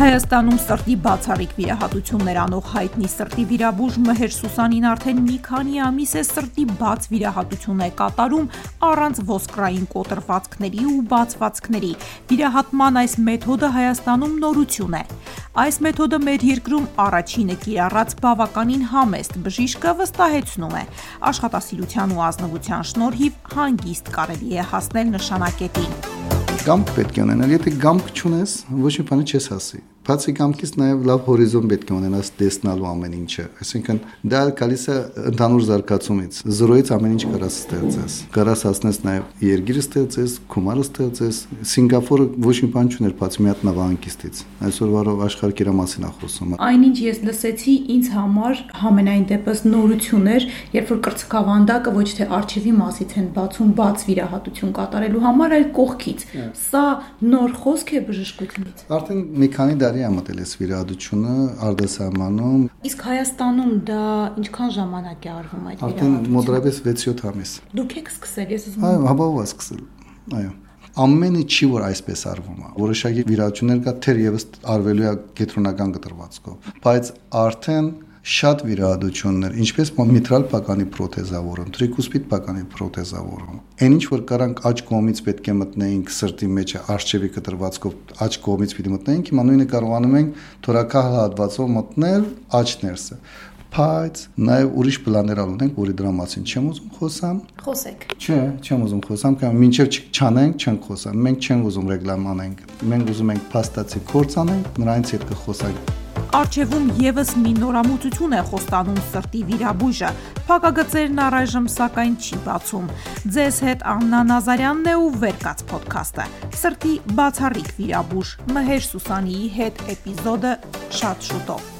Հայաստանում սրտի բացառիկ վիրահատություններ անող հայտնի սրտի վիրաբույժ Մհեր Սուսանին արդեն մի քանի ամիս է սրտի բաց վիրահատություն է կատարում առանց ոսկրային կոտրվածքների ու բացվածքների։ Վիրահատման այս մեթոդը Հայաստանում նորություն է։ Այս մեթոդը մեր երկրում առաջինը կիրառած բավականին համեստ բժիշկը վստահեցնում է։ Աշխատասիրության ու ազնվության շնորհիվ հանգիստ կարելի է հասնել նշանակետին։ Գամք պետք է ունենալ, եթե գամք չունես, ոչ մի բան չես հասի։ Բացի կամքից նաև լավ հորիզոն պետք է ունենաս տեսնալու ամեն ինչը։ Այսինքն դա գալիս է ընդհանուր զարգացումից։ Զրոյից ամեն ինչ կարաս ստեղծես։ Կարաս հասնես նաև երգիր ստեղծես, գումար ստեղծես։ Սինգապուրը ոչ մի բան չուներ, բացի մի հատ նավահանգիստից։ Այսօր վարով աշխարհ իրա մասին է խոսում։ Այնինչ ես լսեցի, ինձ համար համենայն դեպս նորություն էր, երբ որ կրծքավանդակը ոչ թե արխիվի մասից են բացում բաց վիրահատություն կատարելու համար, այլ կողքից։ Սա նոր խոսք է բժշկությունից։ Արդեն մի քանի դարի տարի է մտել այս վիրահատությունը արտասահմանում։ Իսկ Հայաստանում դա ինչքան ժամանակ է արվում այդ վիրահատությունը։ Արդեն մոտավորապես 6-7 ամիս։ Դուք եք սկսել, ես ուզում եմ։ Այո, հաբավով սկսել։ Այո ամենը չի որ այսպես արվում է որոշակի վիրահատություններ կա թեր եւս արվելու է կենտրոնական կտրվածքով բայց արդեն շատ վիրահատություններ, ինչպես միտրալ պականի պրոթեզավորում, տրիկուսպիդ պականի պրոթեզավորում։ Այն ինչ որ կարանք աջ կողմից պետք է մտնեինք սրտի մեջ արժևի կտրվածքով աջ կողմից պիտի մտնեինք, հիմա նույնը կարողանում ենք թորակալ հատվածով մտնել աջ ներսը բայց նաև ուրիշ պլաններ ունենք, որի դրա մասին չեմ ուզում խոսամ։ Խոսեք։ Չէ, չեմ ուզում խոսամ, կամ մինչև չանենք, չենք խոսամ։ Մենք չենք ուզում ռեգլամ անենք։ Մենք ուզում ենք փաստացի կորց անենք, նրանից հետ կխոսանք Արջևում եւս մի նորամուծություն է խոստանում սրտի վիրաբույժը։ Փակագծերն առայժմ սակայն չի բացում։ Ձեզ հետ Աննա Նազարյանն է ու Վերկաց ոդքասթը։ Սրտի բացառիկ վիրաբույժ Մհեր Սուսանիի հետ էպիզոդը շատ շուտով։